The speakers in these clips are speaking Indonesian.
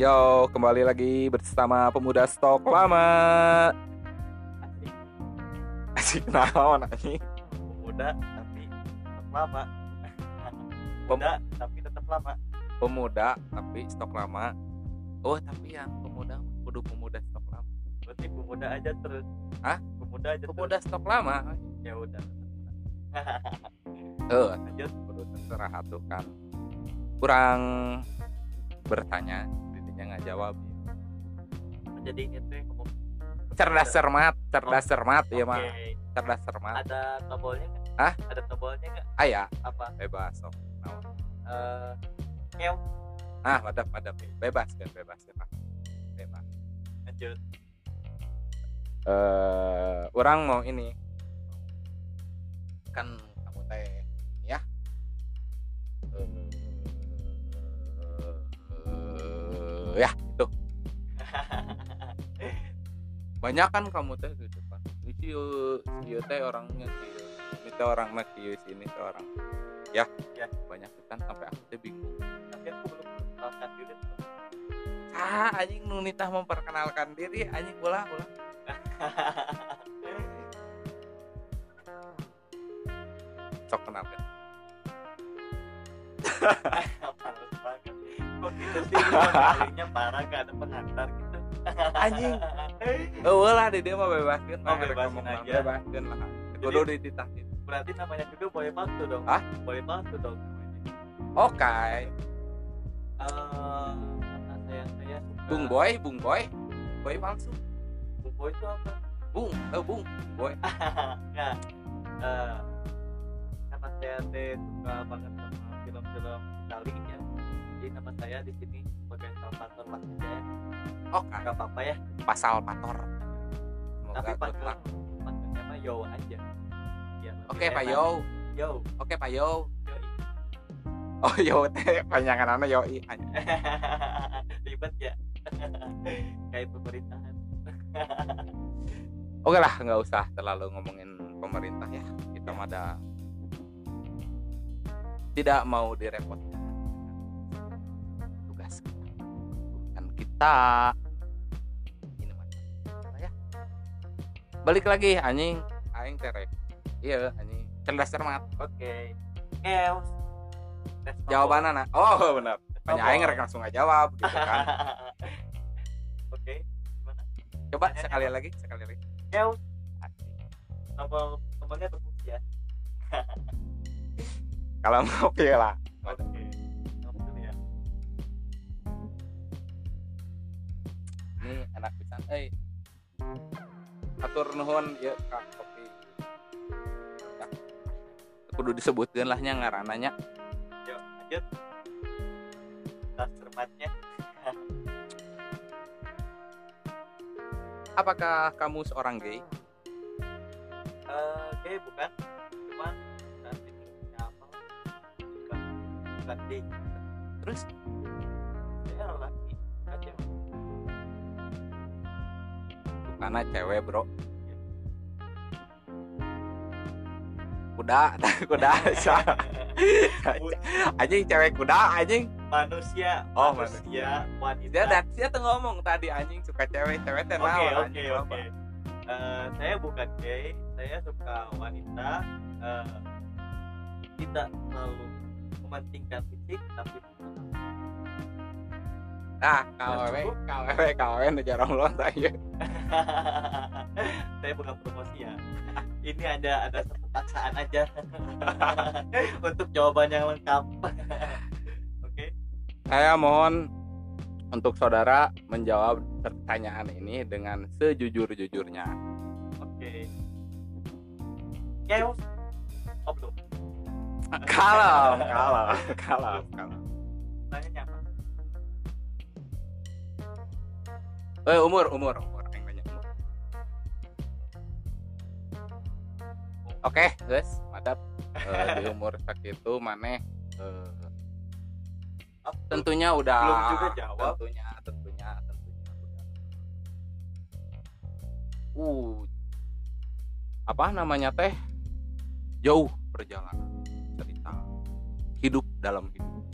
Yo, kembali lagi bersama pemuda stok lama. Asik Asik naon anjing. pemuda tapi tetap lama pemuda tapi tetap lama Pemuda tapi stok lama. Oh, tapi yang pemuda kudu pemuda stok lama. berarti pemuda aja terus Hah? pemuda aja Pemuda stok lama. terus. ya udah Eh, lanjut kudu terserah atuh kan. Kurang bertanya, jawab. jadi ngomong Cerdas cermat, cerdas cermat ya oke mah. Cerdas cermat. ada tombolnya nggak Hah? ada tombolnya nggak Aya, apa bebas sok. Naon. eh keong Ah, madap madap bebas kan, bebas ya, Pak. Bebas. lanjut eh orang mau ini kan kamu teh ya itu banyak kan kamu teh gitu kan si si teh orangnya si ini teh orang mah si sini teh orang. Ya Ya. banyak kan sampai aku teh bingung. Tapi aku belum memperkenalkan diri tuh. ah anjing nunitah memperkenalkan diri anjing bola bola. Sok kenalkan Males kalinya parah gak ada pengantar gitu. Anjing. Oh lah di dia mah bebaskan Oh, bebasin aja. bebaskan lah. Kudu dititahin berarti namanya juga boleh palsu dong? Hah? boleh palsu dong oke. Eh, karena saya saya suka bung boy bung boy. Boy palsu. Bung boy itu apa? Bung eh bung boy. Nggak. Eh, karena saya teh suka banget sama film-film Itali ya jadi nama saya di sini sebagai Salvatore lah aja ya. Oke. Nggak apa-apa ya. Pasal pator tapi panggil panggilnya mah Yo aja. Lebih oke pak enak. yo Yo oke pak yo oh yo teh panjangan yo i ribet ya. Kayak pemerintahan. Oke lah nggak usah terlalu ngomongin pemerintah ya. Kita mah ada tidak mau direpotkan bukan kita. Ini ya? Balik lagi anjing. Aing terek iya anjing. Cerdas cermat. Oke. Chaos Tes jawaban anak oh benar. Banyak aing rek langsung aja jawab gitu kan. Oke gimana? Coba sekali lagi sekali lagi. Chaos tombol tombolnya berfungsi ya? Kalau mau pilih lah enak pisan. Eh atur nuhun ya kak kopi. Ya. kudu disebutkan lahnya ngarananya. Yuk lanjut. Tas cermatnya. Apakah kamu seorang gay? Eh, oke bukan. Cuman saat ini apa? Bukan. Bukan gay. Terus karena cewek bro. Kuda kuda anjing cewek kuda anjing. Manusia Oh, manusia wanita. Dia dat dia tuh ngomong tadi anjing suka cewek cewek teh Oke oke oke. Eh, saya bukan gay, saya suka wanita. eh, tidak terlalu mementingkan fisik, tapi nah KWW KWW KWW nu jarang lontar ya saya bukan promosi ya. Ini ada ada satu paksaan aja untuk jawaban yang lengkap. oke, Saya mohon untuk saudara menjawab pertanyaan ini dengan sejujur-jujurnya. oke. Chaos. Oh belum. Kalem, kalem, kalem, kalem. Tanya Eh umur, umur, umur. Yang banyak umur. Oke, guys, madap. Eh, di umur segitu maneh eh, Oh, tentunya udah Belum juga jawab. tentunya tentunya tentunya udah uh apa namanya teh jauh perjalanan cerita hidup dalam hidup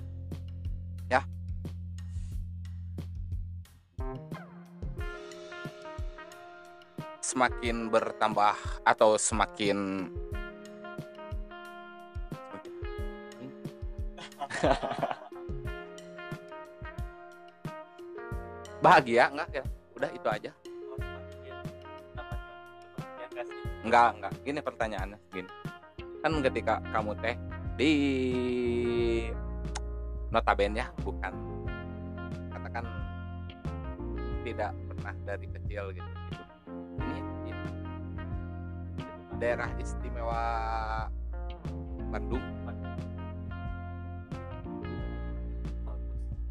semakin bertambah atau semakin bahagia enggak? Ya udah itu aja. Oh, enggak enggak gini pertanyaannya gini. Kan ketika kamu teh di notabene ya bukan katakan tidak pernah dari kecil gitu daerah istimewa Bandung.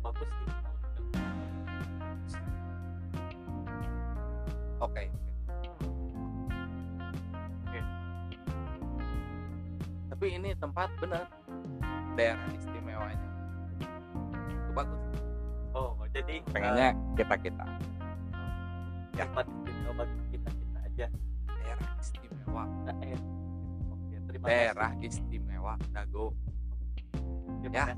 Bagus sih oke. Oke. tapi ini tempat bener daerah istimewanya. Itu bagus. Oh jadi pengennya kita kita eh, tempat daerah istimewa Dago. Ya.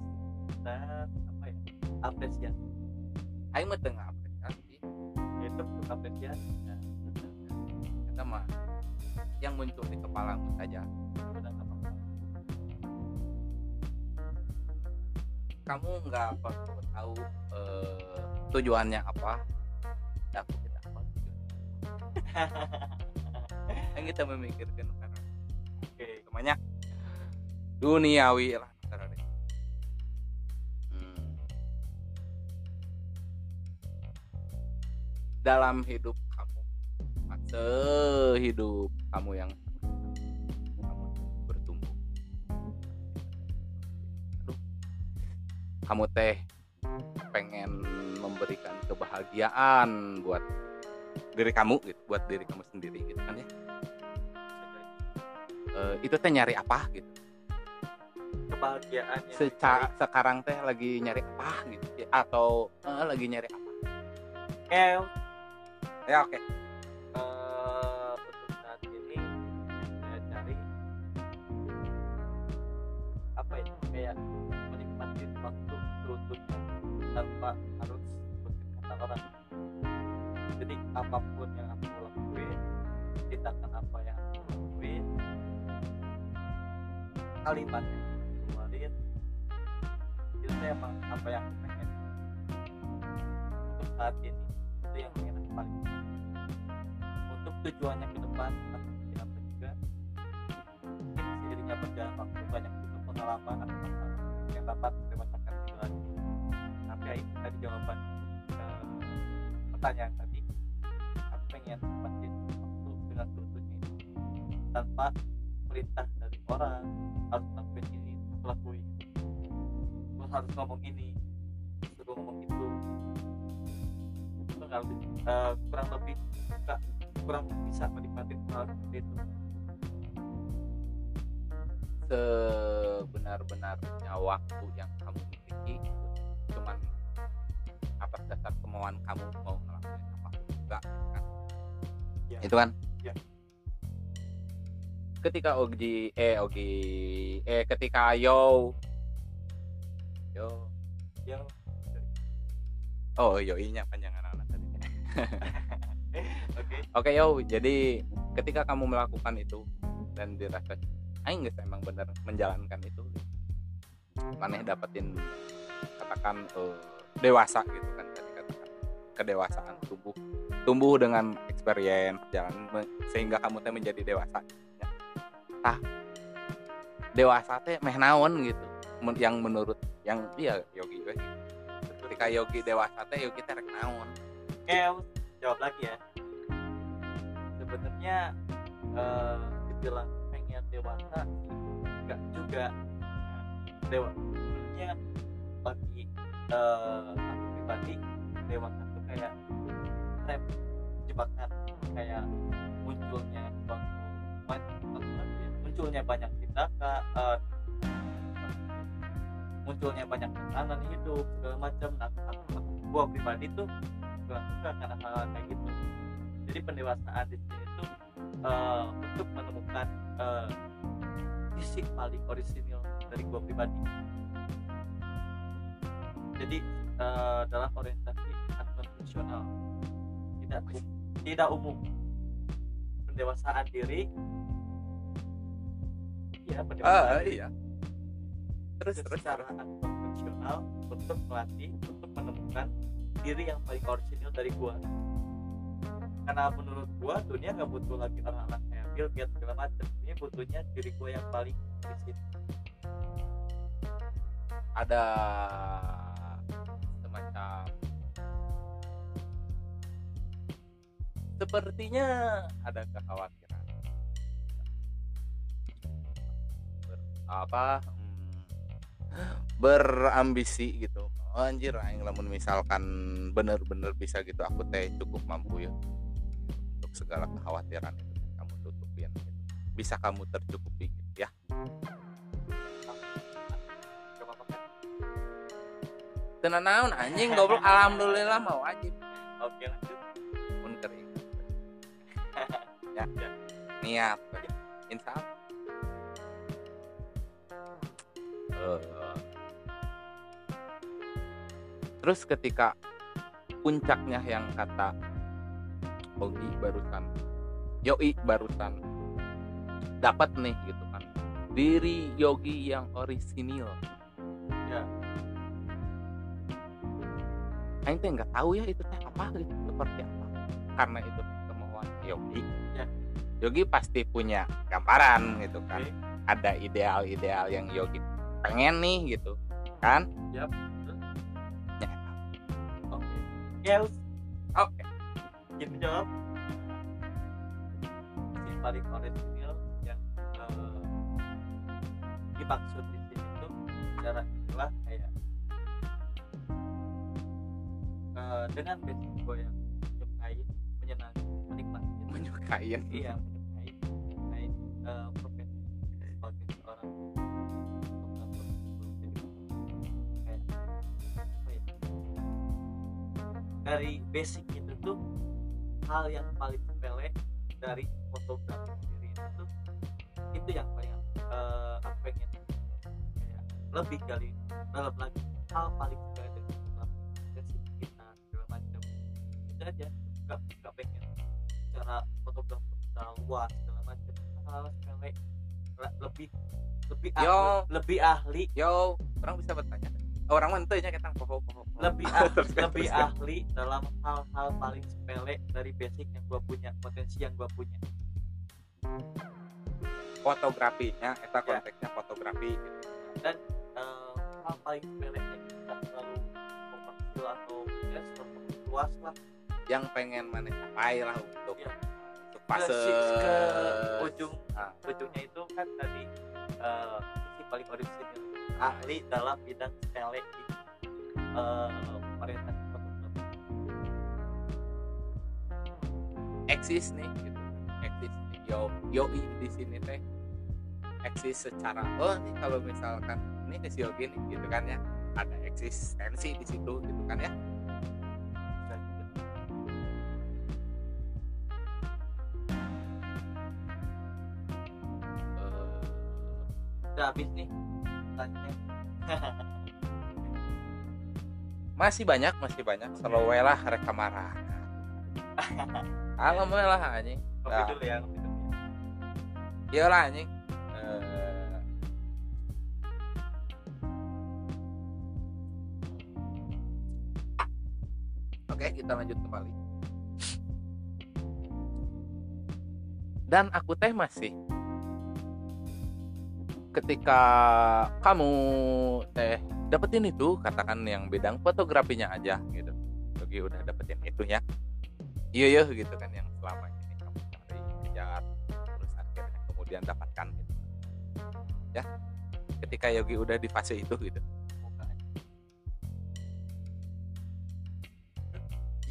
apa ya apresiasi. Aing mah tengah apresiasi itu untuk apresiasi. Ya. kita mah yang muncul di kepalamu saja. Kamu nggak perlu tahu eh, tujuannya apa. Ya aku tidak tujuannya. yang kita memikirkan karena duniawi lah. Hmm. dalam hidup kamu fase hidup kamu yang kamu bertumbuh Aduh. kamu teh pengen memberikan kebahagiaan buat diri kamu gitu buat diri kamu sendiri gitu kan ya Eh, itu teh nyari apa gitu kebahagiaan yang Seca sekarang teh lagi nyari apa gitu ya, atau eh, lagi nyari apa? Eh ya oke. Eh, untuk saat ini saya cari apa ya? Kayak menikmati waktu seutuhnya tanpa harus ikutin kata orang. Jadi apa pun yang aku lakuin tindakan apa yang aku lakuin. Kalimat tujuannya ke depan seperti apa juga mungkin seiringnya berjalan waktu banyak juga pengalaman atau masalah yang dapat dibacakan di lagi tapi ya itu tadi jawaban eh, pertanyaan tadi. Aku pengen nikmatin waktu dengan seutuhnya itu tanpa perintah dari orang harus lakuin ini lakuin terus harus ngomong ini suruh ngomong itu. Nggak lebih eh, kurang lebih kurang hal seperti itu. Sebenar-benarnya waktu yang kamu miliki itu cuman atas dasar kemauan kamu mau ngelakuin apa enggak kan? Ya. itu kan? Ya. ketika Ogi eh Ogi eh ketika yo. Yo. Yang oh yo nya panjangan anak tadi. Oke. Oke yo, jadi ketika kamu melakukan itu dan dirasa aing geus emang bener menjalankan itu maneh dapetin katakan eh, dewasa gitu kan katakan kedewasaan tumbuh tumbuh dengan experience me- sehingga kamu teh menjadi dewasa ya. tah dewasa teh meh naon gitu yang menurut yang iya yogi we gitu. ketika yogi dewasa teh yogi teh rek naon Oke, jawab lagi ya. Sebenarnya eh dibilang pengen dewasa enggak juga. Dewa sebenarnya bagi eh aku pribadi dewasa itu kayak trap jebakan kayak munculnya munculnya banyak tindakan eh, munculnya banyak tekanan hidup segala macam nah aku, aku, gua pribadi tuh kurang suka karena hal kayak gitu jadi pendewasaan di sini itu eh, untuk menemukan eh, sisi paling orisinil dari gua pribadi. Jadi eh, adalah orientasi unconventional tidak um- tidak umum. Pendewasaan diri ya pendewasaan diri. iya. Terus terus. secara profesional untuk melatih untuk menemukan diri yang paling orisinil dari gua karena menurut gua dunia nggak butuh lagi orang-orang kayak Bill Gates segala macam. Ini butuhnya diri gua yang paling orisinil ada semacam sepertinya ada kekhawatiran. Ber- apa hmm, berambisi gitu. Oh, anjir aing lamun misalkan bener-bener bisa gitu aku teh cukup mampu ya segala kekhawatiran itu kamu tutupin gitu. bisa kamu tercukupi gitu ya. Gak apa-apa kan? tenan naon anjing goblok. Alhamdulillah mau wajib. Oke lanjut. Pun kering. Ya, ya. niat. Insya Allah. Eh, terus ketika puncaknya yang kata Ogi barusan. Yoi barusan. Dapat nih gitu kan. Diri Yogi yang orisinil. Ya. Aing teh nggak tahu ya itu teh apa gitu. Seperti apa. Karena itu kemauan Yogi. Ya. Yogi pasti punya gambaran gitu kan. Oke. ada ideal-ideal yang Yogi pengen nih gitu kan. Yap. ya. Oke. Gels. oke ahli yo orang bisa bertanya orang mentenya kita poho poho lebih ah, Terus kan, lebih terus ahli dalam hal-hal paling sepele dari basic yang gua punya potensi yang gua punya fotografinya eta Ya. konteksnya fotografi gitu. dan eh, hal paling sepele yang tidak terlalu komersil atau ya luas lah yang pengen mana capai lah untuk Iya. untuk ke, fase si- ke ujung Ah. ujungnya itu kan tadi si paling orisinil ahli dalam bidang sepele di eh, fotografi eksis nih gitu. Eksis yo yoi di sini teh eksis secara oh nih kalau misalkan ini Yogi nih gitu kan ya. Ada eksistensi di situ gitu kan ya habis nih. Tanya. Masih banyak masih banyak. Selalu lah reka marah. Alam we lah anjing. Kopi dulu ya kopi dulu ya. Iya lah anjing. Eh, Oke, kita lanjut kembali. Dan aku teh masih ketika kamu teh dapetin itu katakan yang bidang fotografinya aja gitu. Yogi udah dapetin itu ya. Iya iya gitu kan yang selama ini kamu cari kejar terus akhirnya kemudian dapatkan gitu. Ya. Ketika Yogi udah di fase itu gitu.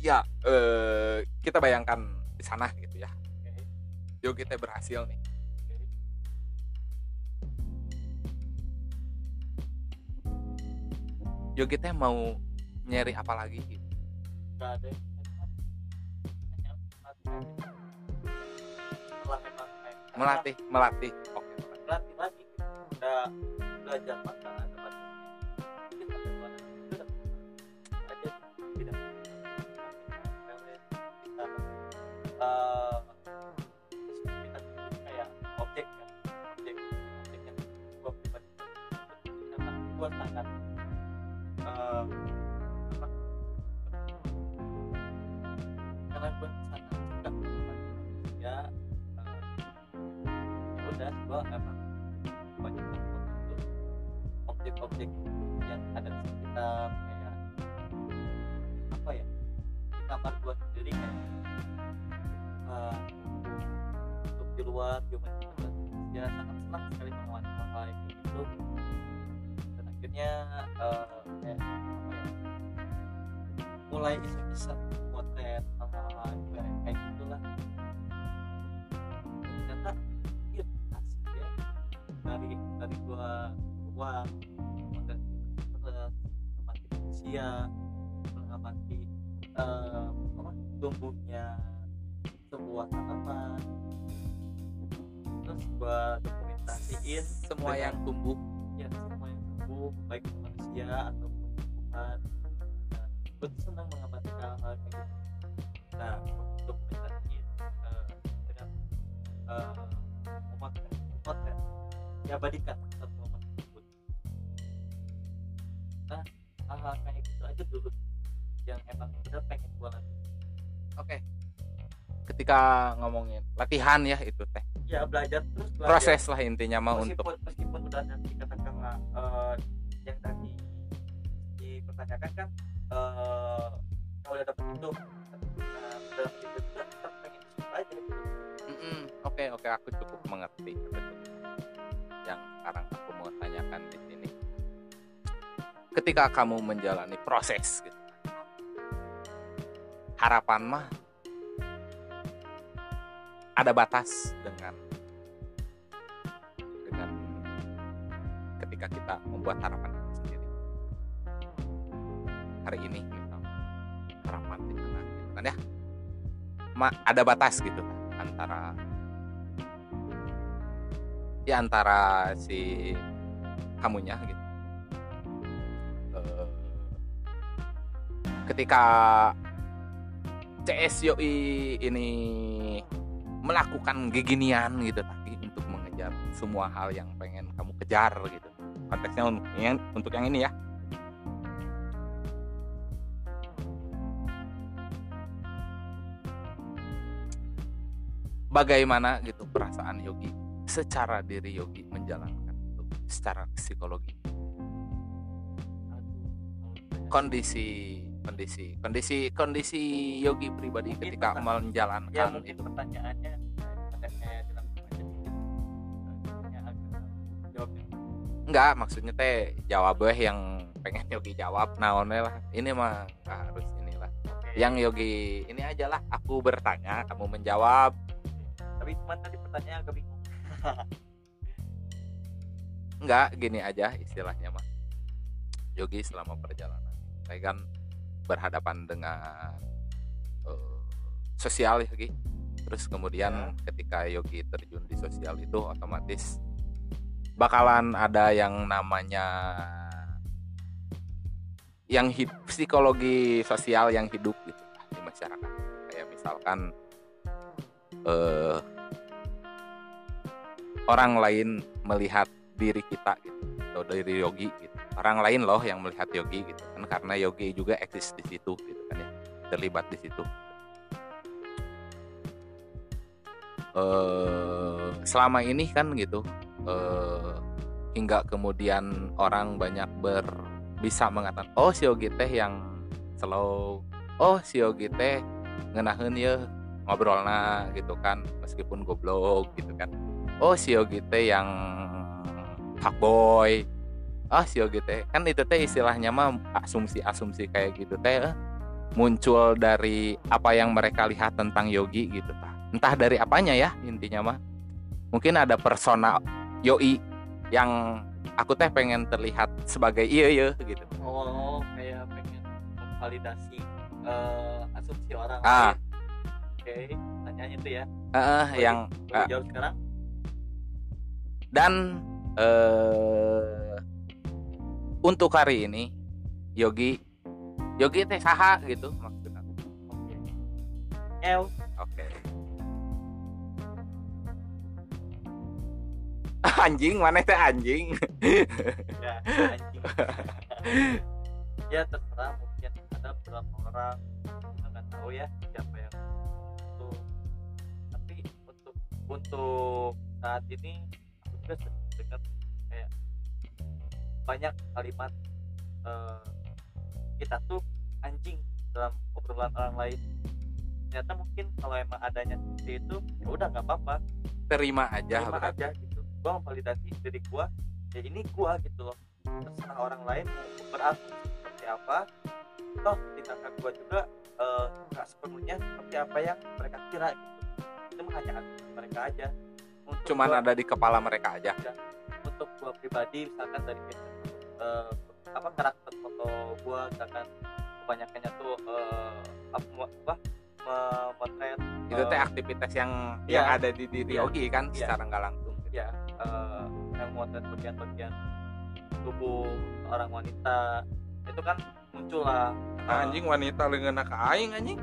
Ya, eh, kita bayangkan di sana gitu ya. Yogi teh berhasil nih. Teh mau nyari apa lagi gitu. nggak ada melatih Melatih, melatih. Oke, melatih. melatih lagi udah belajar maka manusia mengamati apa tumbuhnya sebuah tanaman. Terus gua dokumentasiin semua yang tumbuh ketika ngomongin latihan ya itu teh. Ya belajar terus belajar. Proses lah intinya mah untuk. meskipun meskipun udah nanti katakanlah eh, yang tadi dipertanyakan kan eh kalau udah dapet itu nah, dalam hidup juga tetap pengen aja. Gitu. Oke oke aku cukup mengerti. Betul yang sekarang aku mau tanyakan di sini. Ketika kamu menjalani proses gitu harapan mah ada batas dengan dengan ketika kita membuat harapan sendiri. Hari ini misalnya harapan di mana gitu kan ya. Ma, ada batas gitu antara ya antara si kamunya gitu. Eh, ketika CSYOI ini melakukan geginian gitu tapi untuk mengejar semua hal yang pengen kamu kejar gitu. Konteksnya untuk yang untuk yang ini ya. Bagaimana gitu perasaan Yogi secara diri Yogi menjalankan itu secara psikologi? Kondisi kondisi kondisi kondisi Yogi pribadi Mungkin ketika pertanyaan- ya menjalankan mungkin itu pertanyaannya jawabnya enggak maksudnya teh jawab weh yang pengen Yogi jawab naonnya lah. Ini mah nggak harus inilah. Oke. Yang Yogi ini aja lah aku bertanya kamu menjawab. Tapi cuman tadi pertanyaan agak bingung. Enggak gini aja istilahnya mah. Yogi selama perjalanan. Saya kan berhadapan dengan eh, sosial ya Yogi terus kemudian ketika Yogi terjun di sosial itu otomatis bakalan ada yang namanya yang hid- psikologi sosial yang hidup gitu di masyarakat. Kayak misalkan eh orang lain melihat diri kita gitu atau dari Yogi gitu orang lain loh yang melihat Yogi gitu kan karena Yogi juga eksis di situ gitu kan ya terlibat di situ. Eh selama ini kan gitu eh hingga kemudian orang banyak ber bisa mengatakan oh si Yogi teh yang slow. Oh si Yogi teh ngenahin ya ngobrolna gitu kan meskipun goblok gitu kan. Oh si Yogi teh yang fuckboy ah si Yogi teh. Kan itu teh istilahnya mah asumsi-asumsi kayak gitu teh eh, muncul dari apa yang mereka lihat tentang Yogi gitu tah. Entah dari apanya ya intinya mah. Mungkin ada persona Yoi yang aku teh pengen terlihat sebagai iya iya gitu. Oh kayak pengen memvalidasi eh, asumsi orang. Ah. lain oke tanyaan itu ya. Eh, yang Boleh ah. jawab sekarang. Dan eh untuk hari ini Yogi Yogi teh saha gitu maksudnya? Oke. Ew. oke. Anjing mana teh anjing? Ya anjing. Ya terserah mungkin ada beberapa orang kita nggak tahu ya siapa yang itu. Tapi untuk untuk saat ini aku juga dengar banyak kalimat eh, kita tuh anjing dalam obrolan orang lain. Ternyata mungkin kalau emang adanya seperti itu ya udah nggak apa-apa. Terima aja terima berarti. aja gitu. Gua memvalidasi diri gua ya ini gua gitu loh. Terserah orang lain mau berasumsi seperti apa. Toh tindakan gua juga eh, nggak sepenuhnya seperti apa yang mereka kira gitu. Itu hanya mereka aja. Untuk cuman gua, ada di kepala mereka aja. Untuk gua pribadi misalkan dari eh, apa karakter foto gua misalkan kebanyakannya tuh eh, apa, apa memotret itu teh eh, aktivitas yang Iya. yang ada di diri Iya. Ogi kan Iya. secara nggak langsung gitu. ya eh, yang memotret bagian-bagian tubuh orang wanita itu kan muncul lah eh, anjing wanita leungeuna ka aing anjing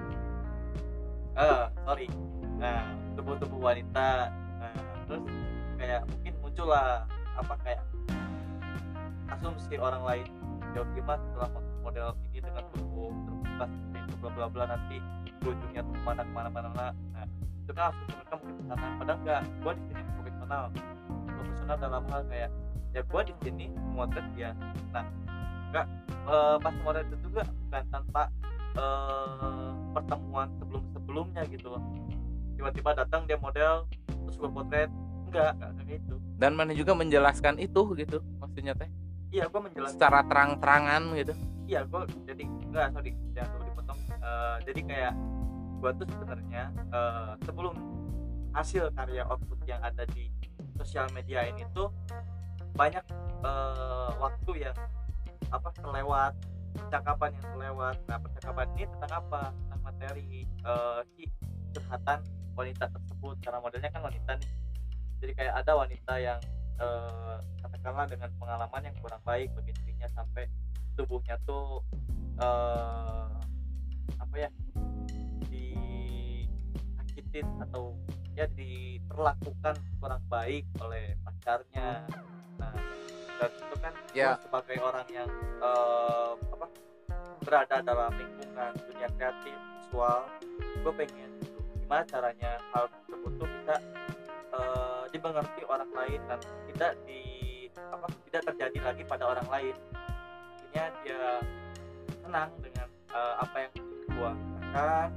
eh sorry nah tubuh-tubuh wanita nah, terus kayak mungkin muncul lah apa kayak asumsi orang lain. Jauh gimana setelah model ini dengan tubuh terbuka seperti itu bla bla bla nanti ujungnya tuh ke mana ke mana ke mana nah itu kan asumsi mereka mungkin ke sana. Padahal enggak gua di sini profesional. Profesional dalam hal kayak ya gua di sini memotret dia nah enggak eh, pas memotret itu juga bukan tanpa eh, pertemuan sebelum sebelumnya gitu. Loh tiba-tiba datang dia model terus gue potret. Enggak enggak kayak gitu. Dan mana juga menjelaskan itu gitu maksudnya teh iya gue menjelaskan secara terang-terangan gitu? Iya gue jadi enggak sorry jangan dulu dipotong. Eh, jadi kayak gue tuh sebenarnya eh, sebelum hasil karya output yang ada di sosial media ini tuh banyak eh, waktu yang apa kelewat percakapan yang kelewat. Nah percakapan ini tentang apa? Tentang materi eh, si curhatan wanita tersebut. Karena modelnya kan wanita nih. Jadi kayak ada wanita yang eh, katakanlah dengan pengalaman yang kurang baik bagi dirinya sampai tubuhnya tuh eh, apa ya disakitin atau ya diperlakukan kurang baik oleh pacarnya. Nah dan itu kan gua sebagai orang yang eh, apa berada dalam lingkungan dunia kreatif visual gue pengen gitu, gimana caranya hal tersebut tuh bisa eh, dimengerti orang lain dan tidak di apa tidak terjadi lagi pada orang lain. Akhirnya dia senang dengan eh, apa yang gua katakan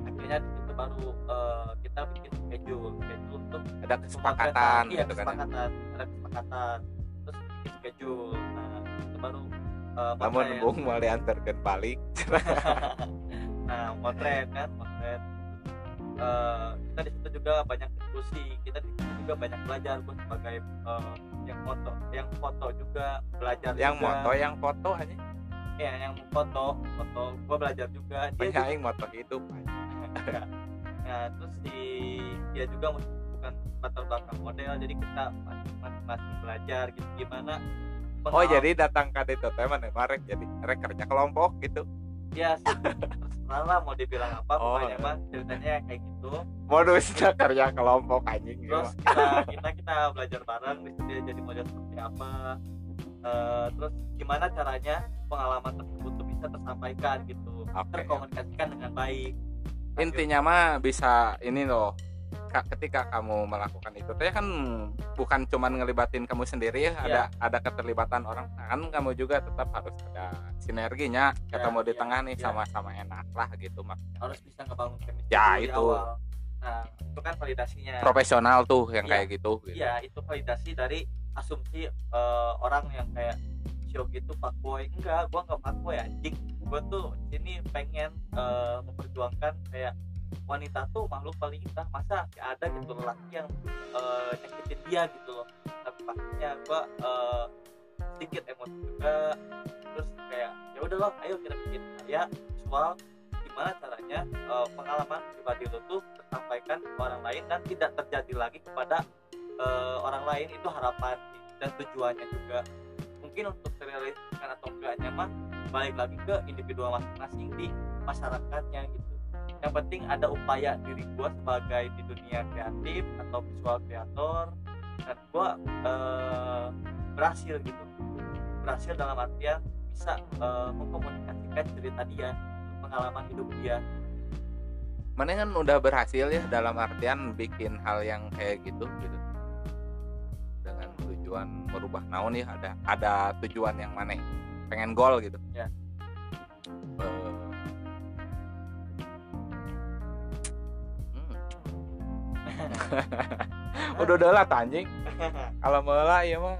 akhirnya di situ baru eh, kita bikin schedule schedule untuk ada kesepakatan iya gitu kan ya. kesepakatan ada kesepakatan. Terus bikin schedule nah itu baru eh, namun bung mau diantarkan balik. Nah motret kan motret. Eh, kita di situ juga banyak diskusi kita juga banyak belajar gue sebagai eh, yang foto yang foto juga belajar yang juga. moto yang foto aja ya yang foto foto gue belajar juga dia juga, aing moto hidup Enggak. nah terus di dia juga bukan latar belakang model jadi kita masing-masing belajar gitu gimana oh jadi datang ke itu teh mana marek jadi rek kerja kelompok gitu ya terserah lah mau dibilang apa Oh, pokoknya iya. mah ceritanya kayak gitu modusnya kerja kelompok anjing terus ya. kita kita kita belajar bareng di situ dia jadi model seperti apa Eh, terus gimana caranya pengalaman tersebut tuh bisa tersampaikan gitu Oke. terkomunikasikan dengan baik intinya mah bisa ini loh ketika kamu melakukan itu teh kan bukan cuman ngelibatin kamu sendiri ada Iya. ada keterlibatan orang kan kamu juga tetap harus ada sinerginya Ya, ketemu di iya, tengah nih iya. sama-sama enak lah gitu maksudnya harus bisa ngebangun chemistry Ya, itu. awal. nah itu kan validasinya profesional tuh yang Iya. kayak gitu, gitu. iya itu validasi dari asumsi eh, orang yang kayak show gitu fuckboy enggak gua nggak fuckboy anjing gua tuh di sini pengen eh, memperjuangkan kayak wanita tuh makhluk paling indah masa ada gitu lelaki yang eh, nyakitin dia gitu loh. Tapi pastinya gua eh, sedikit emosi juga terus kayak ya udahlah ayo kita bikin karya visual gimana caranya eh, pengalaman pribadi lo tuh tersampaikan ke orang lain dan tidak terjadi lagi kepada eh, orang lain. Itu harapan dan tujuannya juga. Mungkin untuk terrealisasikan atau enggaknya mah balik lagi ke individual masing-masing di masyarakatnya gitu yang penting ada upaya diri gua sebagai di dunia kreatif atau visual kreator dan gua eh, berhasil gitu. Berhasil dalam artian bisa eh, mengkomunikasikan cerita dia pengalaman hidup dia. Mana kan udah berhasil ya dalam artian bikin hal yang kayak gitu gitu. Dengan tujuan merubah naon ya ada ada tujuan yang mana pengen gol gitu. Ya. Eh, udah udah lah anjing kalau meula ya mah.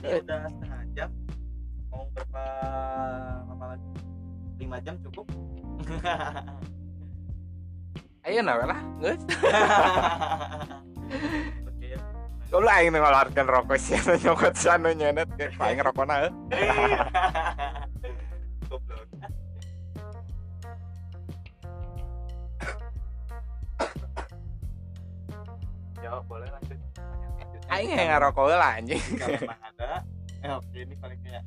Ini udah setengah jam. Mau berapa lama lagi? Lima jam cukup. Ayo nah lah oke. Kalau aing ngeluarkan rokok sih nyokot sana nyenet kayak paling rokokna eh. goblok jawab boleh lanjut Aing yang ngerokok lah anjing. kalau memang ada eh oke ini paling kayak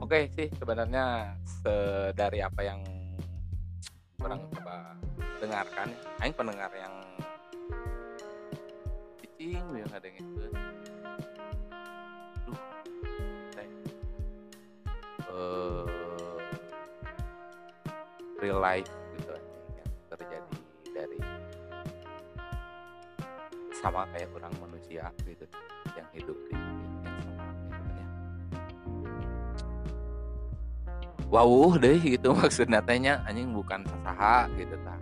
Oke sih sebenarnya se- dari apa yang orang coba dengarkan, aing pendengar yang yang ada yang itu. Duh, teh. Eh, real life gitu yang terjadi dari sama kayak orang manusia gitu yang hidup di dunia sama gitu ya wow deh gitu maksudnya tehnya anjing bukan sasaha gitu tah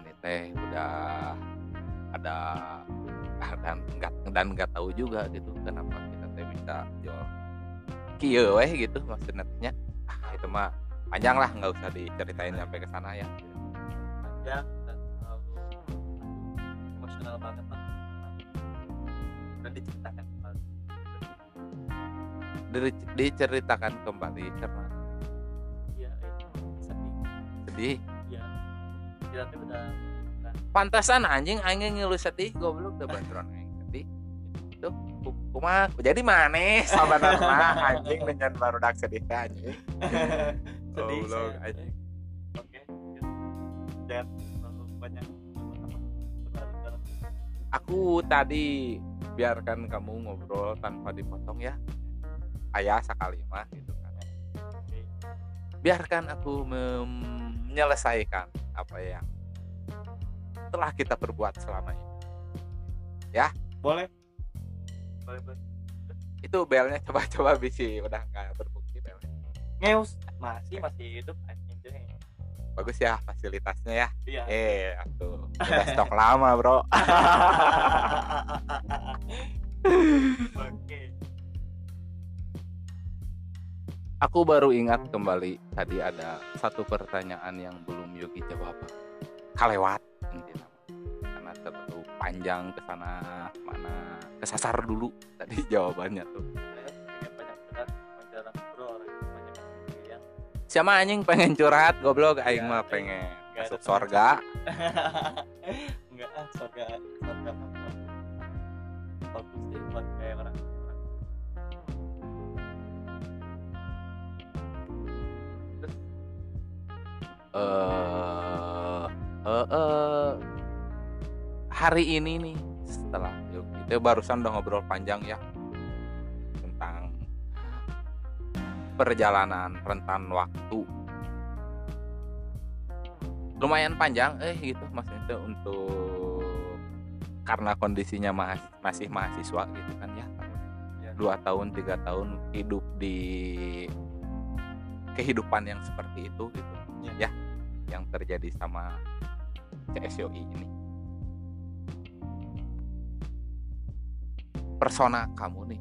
ini teh udah ada dan nggak dan nggak tahu juga gitu kenapa kita teh bisa jual kieu weh gitu maksudnya ah itu mah panjang lah nggak usah diceritain sampai ke sana ya. Panjang dan terlalu emosional banget lah dan diceritakan kembali. Di- diceritakan kembali karena iya eh, sedih. Sedih? Iya. Udah pantasan anjing anjing ngilu sedih goblok udah bantuan aing sedih itu kumaha jadi maneh sabarna anjing dengan baru dak sedih anjing. Sedih saya. anjing. oke terlalu banyak aku tadi biarkan kamu ngobrol tanpa dipotong ya. Ayah sekali mah gitu kan. Oke. Biarkan aku menyelesaikan apa yang telah kita perbuat selama ini. Boleh. Boleh boleh. Itu belnya coba-coba bisi udah nggak berfungsi belnya. Ngeus. Masih masih hidup bagus ya fasilitasnya ya? Iya. Eh atuh udah stok lama bro. Oke. Aku baru ingat kembali tadi ada satu pertanyaan yang belum Yogi jawab kalewat intinya terlalu panjang ke sana mana kesasar dulu tadi jawabannya tuh. Siapa anjing pengen curhat goblok? Aing mah pengen ada masuk sorga. Enggak ah surga surga apa bagus sih buat kayak orang orang. Eh eh, eh, hari ini nih setelah yuk kita barusan udah ngobrol panjang ya tentang perjalanan rentan waktu lumayan panjang eh gitu maksudnya itu untuk karena kondisinya mas- masih mahasiswa gitu kan ya Ya. dua tahun tiga tahun hidup di kehidupan yang seperti itu gitu Ya. ya yang terjadi sama CSOI ini persona kamu nih.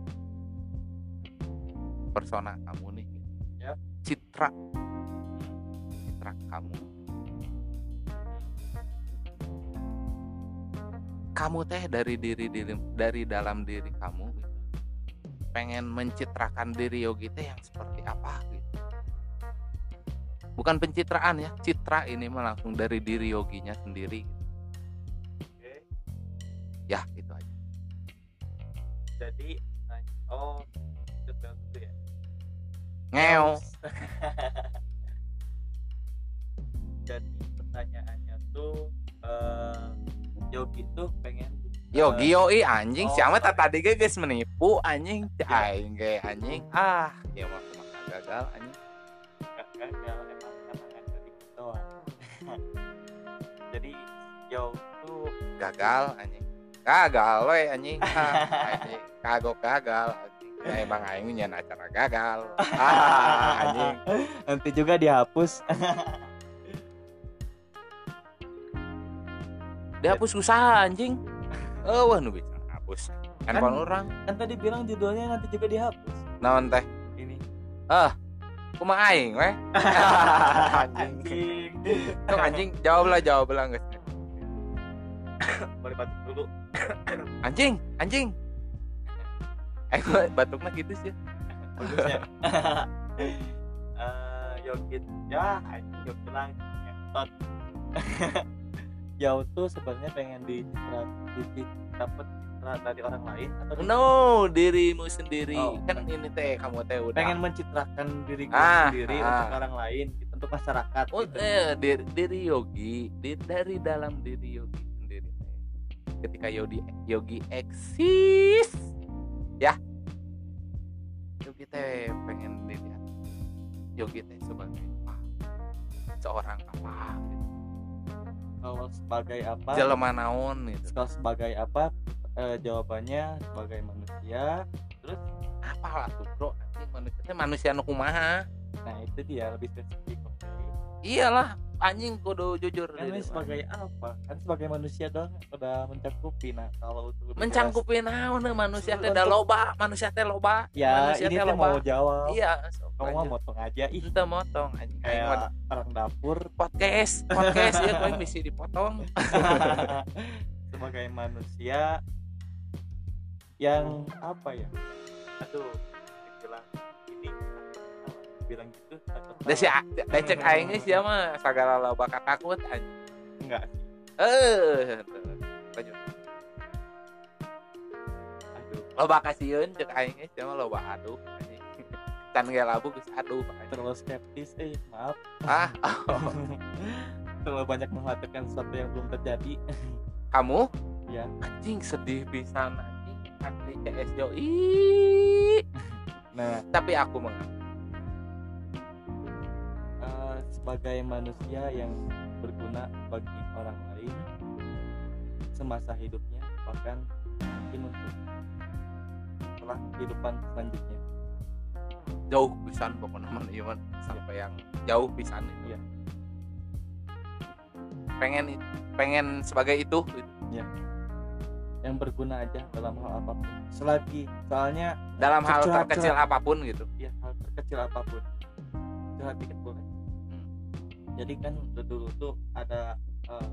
Persona kamu nih. Ya. citra. Citra kamu. Kamu teh dari diri diri dari dalam diri kamu gitu. pengen mencitrakan diri Yogi teh yang seperti apa gitu. Bukan pencitraan ya citra ini mah langsung dari diri Yoginya sendiri oke. Ya. gitu aja jadi oh itu ya. Ngeo. Jadi pertanyaannya tuh eh Yogi tuh pengen yo eh, gio i anjing oh, siapa tak tadi geus menipu anjing Cek Ya. aing ge anjing. Ah ya mah gagal anjing. Gagal emang nggak jadi doang jadi Yo tuh gagal anjing gagal we anjing. Ah, anjing. Kagok gagal ya emang aing nya acara gagal. Ah anjing. Nanti juga dihapus. Dihapus usaha anjing. Oh wah nu bisa hapus. Handphone orang. kan tadi bilang judulnya nanti juga dihapus. Naon teh? Ini. Kumaha aing we anjing. Anjing Tuh anjing jawab lah jawab lah guys boleh batuk dulu anjing anjing eh gua batuknya gitu sih bagusnya Eh, Yogit ya anjing Yogit bilang ngetot Yau tuh sebenarnya pengen dicitra di dapat citra dari orang lain atau no dirimu sendiri Oh. kan ini teh kamu teh udah pengen mencitrakan diri gue Ah, sendiri ah. untuk orang lain gitu, untuk masyarakat oh, gitu. eh, diri, diri yogi di- dari dalam diri yogi. Ketika yogi yogi eksis. Ya. Yogi teh pengen dilihat yogi teh sebagai apa? Seorang apa? Gitu. kalau sebagai apa? Jelema naon gitu. Kalau sebagai apa? Eh, jawabannya sebagai manusia. Terus? Apa lah tuh bro? Manusia manusia nu kumaha? Nah itu dia lebih spesifik iyalah anjing kudu jujur kan sebagai apa? Kan sebagai manusia dong udah mencakupi nah kalau untuk mencangkupi naon manusia teh da loba manusia teh loba. Ya manusia ini teh mau jawab. Iya sok kamu lanjut. motong aja ih. Ente motong anjing. Kayak orang dapur. Podcast podcast ya kau mesti dipotong. Sebagai manusia yang apa ya? Aduh bilang bilang gitu takut si salah. da cek aing geus sia mah sagala loba kakakut anjing enggak. Sih eh lanjut. Aduh. Loba kasieun cek aing geus sia mah loba aduh anjing. Can ge labu geus aduh terlalu skeptis eh maaf. Ah. Terlalu banyak mengkhawatirkan sesuatu yang belum terjadi. Kamu? Ya. Anjing sedih pisan anjing. Asli CS jo ih nah. Tapi aku mengerti sebagai manusia yang berguna bagi orang lain semasa hidupnya bahkan mungkin untuk setelah kehidupan selanjutnya. Jauh pisan pokoknya man ieu mah sampai yang jauh pisan itu. Iya. pengen pengen sebagai itu. Gitu. yang berguna aja dalam hal apa pun. Selagi soalnya dalam hal Curhat, terkecil apa pun gitu. Ya hal terkecil apa pun. Curhat dikit boleh. Jadi kan dulu tuh ada eh,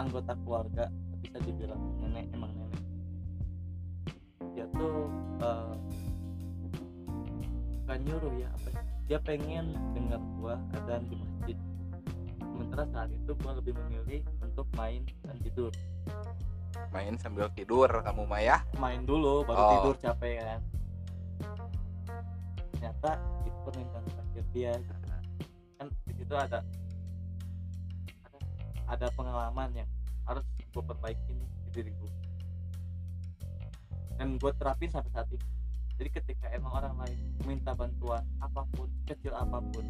anggota keluarga bisa dibilang nenek emang nenek. Dia tuh eh, bukan nyuruh ya apa ya, dia pengen dengar gua adzan di masjid. Sementara saat itu gua lebih memilih untuk main dan tidur. Main sambil tidur kamu mah ya? Main dulu baru Oh. tidur capek kan. Ternyata itu permintaan terakhir dia. gitu. Situ ada ada, pengalaman yang harus gue perbaiki nih di diri gue dan gue terapin sampai saat ini. Jadi ketika emang orang lain minta bantuan apa pun kecil apa pun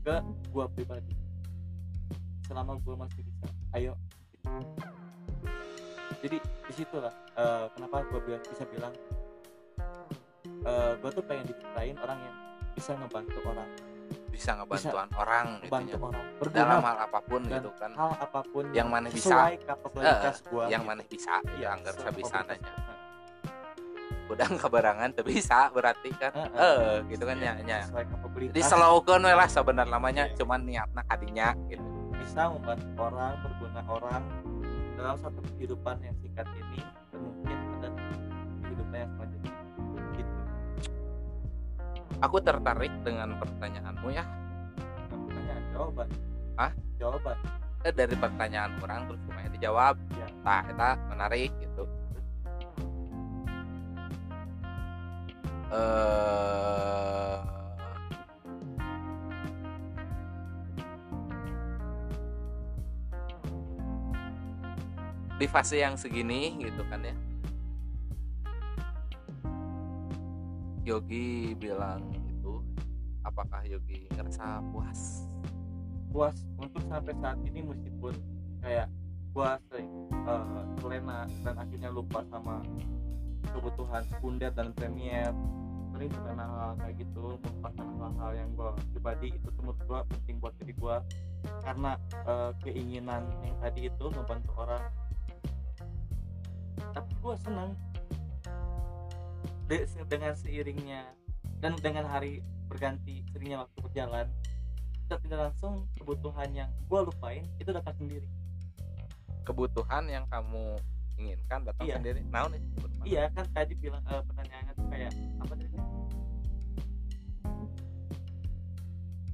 ke gue pribadi selama gue masih bisa ayo. Jadi di situlah eh, kenapa gue bisa bilang gue tuh pengen diceritain orang yang bisa ngebantu orang bisa ngebantuan orang gitu bantu ya. orang dalam hal apa pun gitu kan hal apa pun Yang mana bisa. kapasitas gua yang gitu. mana bisa ya anggar bisa nanya udah kebarangan tuh bisa berarti kan Heeh. eh gitu kan iya, ya kapabilitas jadi we lah sebenarnya namanya Iya. cuman niatna kadinya gitu bisa membantu orang berguna orang dalam satu kehidupan yang singkat ini dan mungkin ada kehidupan yang selanjutnya aku tertarik dengan pertanyaanmu ya. Pertanyaan jawaban. Hah? jawaban. Eh, dari pertanyaan orang terus semuanya dijawab. Iya. nah kita menarik gitu. Eh di fase yang segini gitu kan ya Yogi bilang itu apakah Yogi ngerasa puas? Puas untuk sampai saat ini meskipun kayak sering uh, terlena dan akhirnya lupa sama kebutuhan sekunder dan premier. Sering terlena hal kayak gitu melupakan hal-hal yang gua pribadi itu menurut gua penting buat diri gua. Karena uh, keinginan yang tadi itu membantu orang. Tapi gua senang De- dengan seiringnya dan dengan hari berganti seringnya waktu berjalan secara tidak langsung kebutuhan yang gue lupain itu datang sendiri kebutuhan yang kamu inginkan datang Iya. sendiri naon itu kebutuhan? iya kan tadi bilang eh, pertanyaannya tuh kayak apa tadi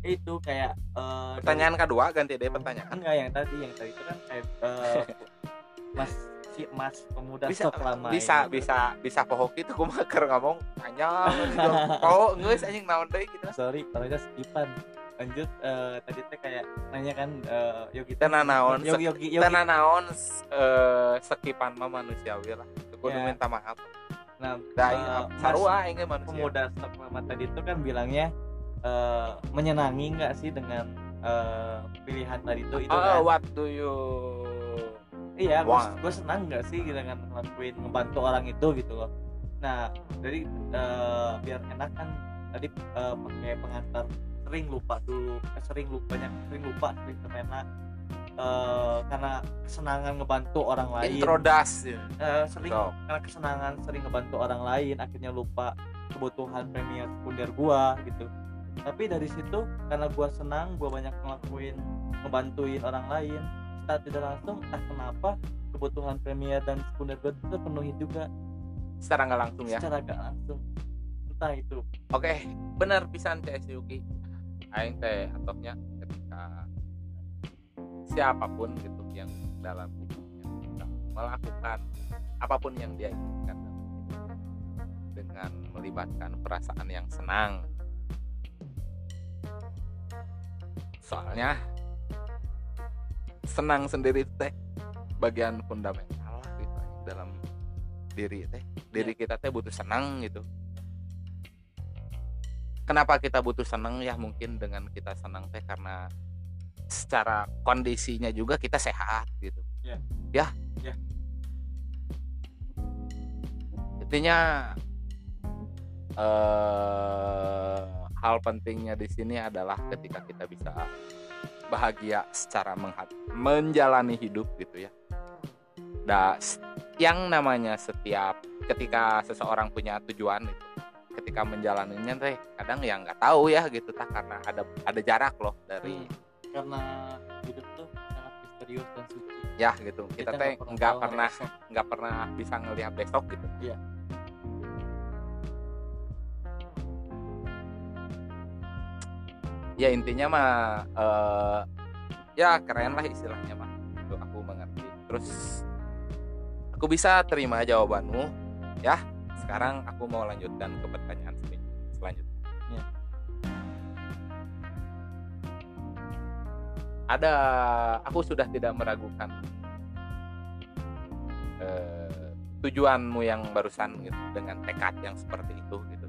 itu kayak eh, pertanyaan kedua ganti deh pertanyaan enggak yang tadi yang tadi itu kan kayak eh, mas si mas. Pemuda bisa lama bisa ini. bisa bisa pohok itu kumaha keur ngomong panjang oh geus anjing naon deui gitu. Sorry kalau itu skipan. Lanjut eh, tadi teh kayak nanya kan eh, yogi Teu nanaon, yogi yogi yogi. Teu naon eh, sekipan mah manusiawi lah. Kudu Ya. minta maaf. Nah uh, sarua ge manusia. Pemuda stok lama tadi itu kan bilangnya eh, menyenangi nggak sih dengan eh, pilihan tadi itu itu oh kan? what do you iya gue senang nggak sih dengan ngelakuin ngebantu orang itu gitu loh nah jadi eh, biar enak kan tadi eh, pakai pengantar sering lupa dulu eh, sering lupa banyak sering lupa sering terlena eh, karena kesenangan ngebantu orang lain introdas ya. Eh, sering So. karena kesenangan sering ngebantu orang lain akhirnya lupa kebutuhan premier sekunder gua gitu tapi dari situ karena gua senang gua banyak ngelakuin ngebantuin orang lain secara tidak langsung entah kenapa kebutuhan premier dan sekunder gua itu terpenuhi juga. Secara nggak langsung ya? Secara gak langsung. Entah itu. Oke benar pisan CS Yuki. Aing teh atoknya ketika siapa pun gitu yang dalam hidupnya melakukan apa pun yang dia inginkan dengan melibatkan perasaan yang senang. Soalnya senang sendiri teh. Bagian fundamental lah gitu dalam diri teh. Diri kita teh butuh senang gitu. Kenapa kita butuh senang? Ya mungkin dengan kita senang teh karena secara kondisinya juga kita sehat gitu. Ya. ya? Ya. intinya eh hal pentingnya di sini adalah ketika kita bisa bahagia secara menjalani hidup gitu ya. Da yang namanya setiap ketika seseorang punya tujuan itu ketika menjalaninya teh kadang ya nggak tahu ya gitu tak karena ada ada jarak loh dari karena hidup tuh sangat misterius dan suci. Ya gitu. Kita, teh nggak pernah nggak pernah bisa ngelihat besok gitu. Iya. Ya intinya mah eh, ya keren lah istilahnya mah. Itu aku mengerti. Terus aku bisa terima jawabanmu ya. Sekarang aku mau lanjutkan ke pertanyaan sel- selanjutnya. Ada aku sudah tidak meragukan eh, tujuanmu yang barusan gitu dengan tekad yang seperti itu gitu.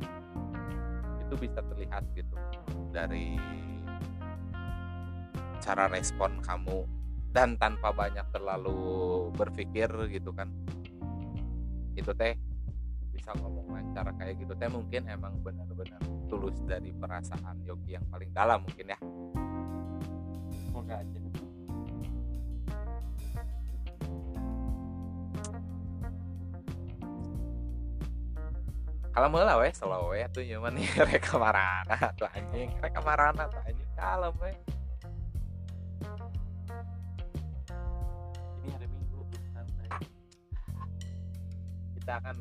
Itu bisa terlihat gitu dari cara respon kamu dan tanpa banyak terlalu berpikir gitu kan. Itu teh bisa ngomong lancar kayak gitu teh mungkin emang benar-benar tulus dari perasaan Yogi yang paling dalam mungkin ya. Semoga aja kalau mulai weh slow we tuh nyaman nih reka marana tuh anjing reka marana tuh anjing kalem weh. Ini hari minggu santai. Kita akan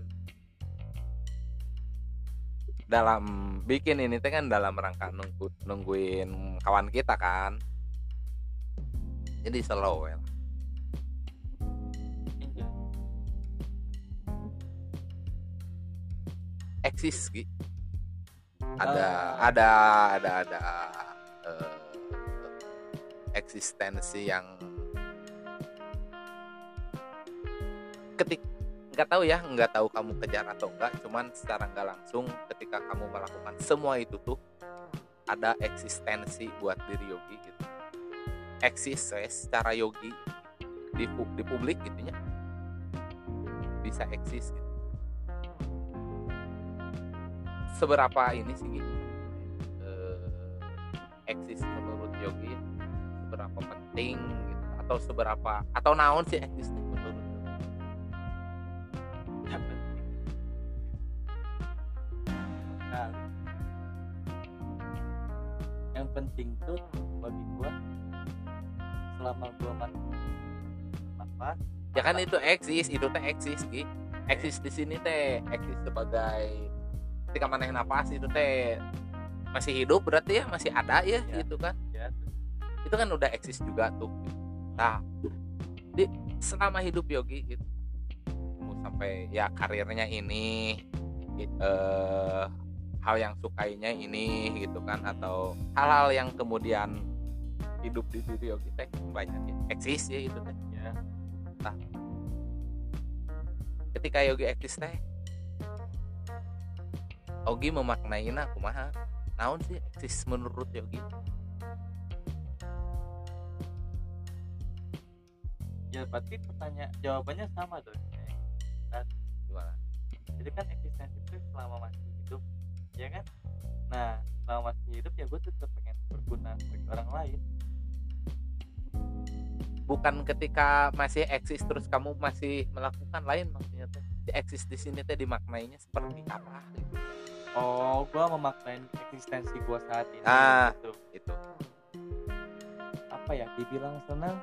dalam bikin ini teh kan dalam rangka nunggu nungguin kawan kita kan. Jadi slow we eksis Gi. ada Ah. ada ada ada eh, eksistensi yang ketik nggak tahu ya nggak tahu kamu kejar atau enggak cuman secara nggak langsung ketika kamu melakukan semua itu tuh ada eksistensi buat diri yogi gitu eksis we, secara yogi di di publik gitunya bisa eksis gitu seberapa ini sih Gi? Eh, eksis menurut yogi seberapa penting gitu atau seberapa atau naon sih eksis menurut Yogi? yang penting sekali yang penting tuh bagi gua selama gua masih nafas ya kan itu eksis itu teh eksis Gi. eksis di sini teh eksis sebagai ketika maneh napas itu teh masih hidup berarti ya masih ada ya, Ya. gitu kan. Ya itu kan udah eksis juga tuh. Nah di selama hidup Yogi gitu sampai ya karirnya ini i- eh, hal yang sukainya ini gitu kan atau hal-hal yang kemudian hidup di diri Yogi teh banyak ya eksis ya itu teh. Ya ketika Yogi eksis teh Yogi memaknaina kumaha? Naon sih eksis menurut Yogi ya berarti pertanyaan jawabannya sama dong ya. gimana? jadi kan eksistensi itu selama masih hidup ya kan? Nah selama masih hidup ya gue tetap pengen berguna bagi orang lain. Bukan ketika masih eksis terus kamu masih melakukan lain maksudnya teh si eksis di sini teh dimaknainya seperti apa? gitu. Oh gue memaknain eksistensi gue saat ini Ah. gitu. itu. Apa ya dibilang senang?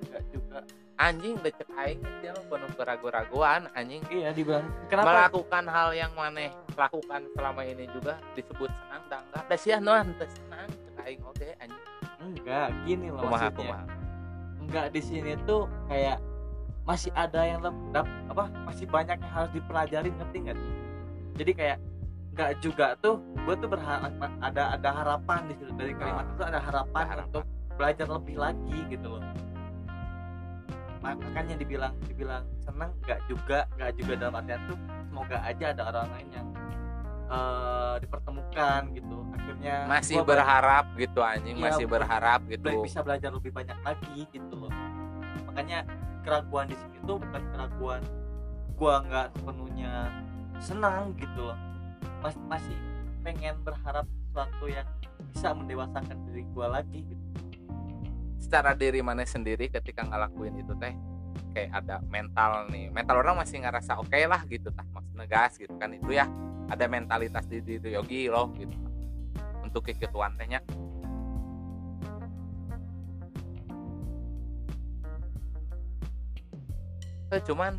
Enggak juga. Anjing becek aing dia mah penuh keraguan-raguan anjing. Iya dibilang. Kenapa? Melakukan hal yang maneh lakukan selama ini juga disebut senang dan enggak. Sia naon teu senang cek aing oke anjing. Enggak gini loh kumaha maksudnya. kumaha? Enggak di sini tuh kayak masih ada yang lep- dap- apa masih banyak yang harus dipelajarin ngerti nggak sih? Jadi kayak enggak juga tuh gue tuh berharap ada ada harapan di situ. Dari kalimat Ah. itu ada harapan, Ada harapan. untuk belajar lebih lagi gitu loh. Ma- makanya dibilang dibilang senang enggak juga enggak juga dalam artian tuh semoga aja ada orang lain yang eh, dipertemukan gitu. Akhirnya masih berharap gitu anjing Iya, masih ber- berharap gitu. bisa belajar lebih banyak lagi gitu loh. Makanya keraguan di sini tuh bukan keraguan gua nggak sepenuhnya senang gitu loh Mas, masih pengen berharap sesuatu yang bisa mendewasakan diri gua lagi gitu. Secara diri mana sendiri ketika ngelakuin itu teh kayak ada mental nih. Mental orang masih ngerasa oke lah gitu. Tah maksudnya gas gitu kan. Itu ya ada mentalitas di diri yogi loh gitu. Untuk keketuan tehnya. Eh, cuman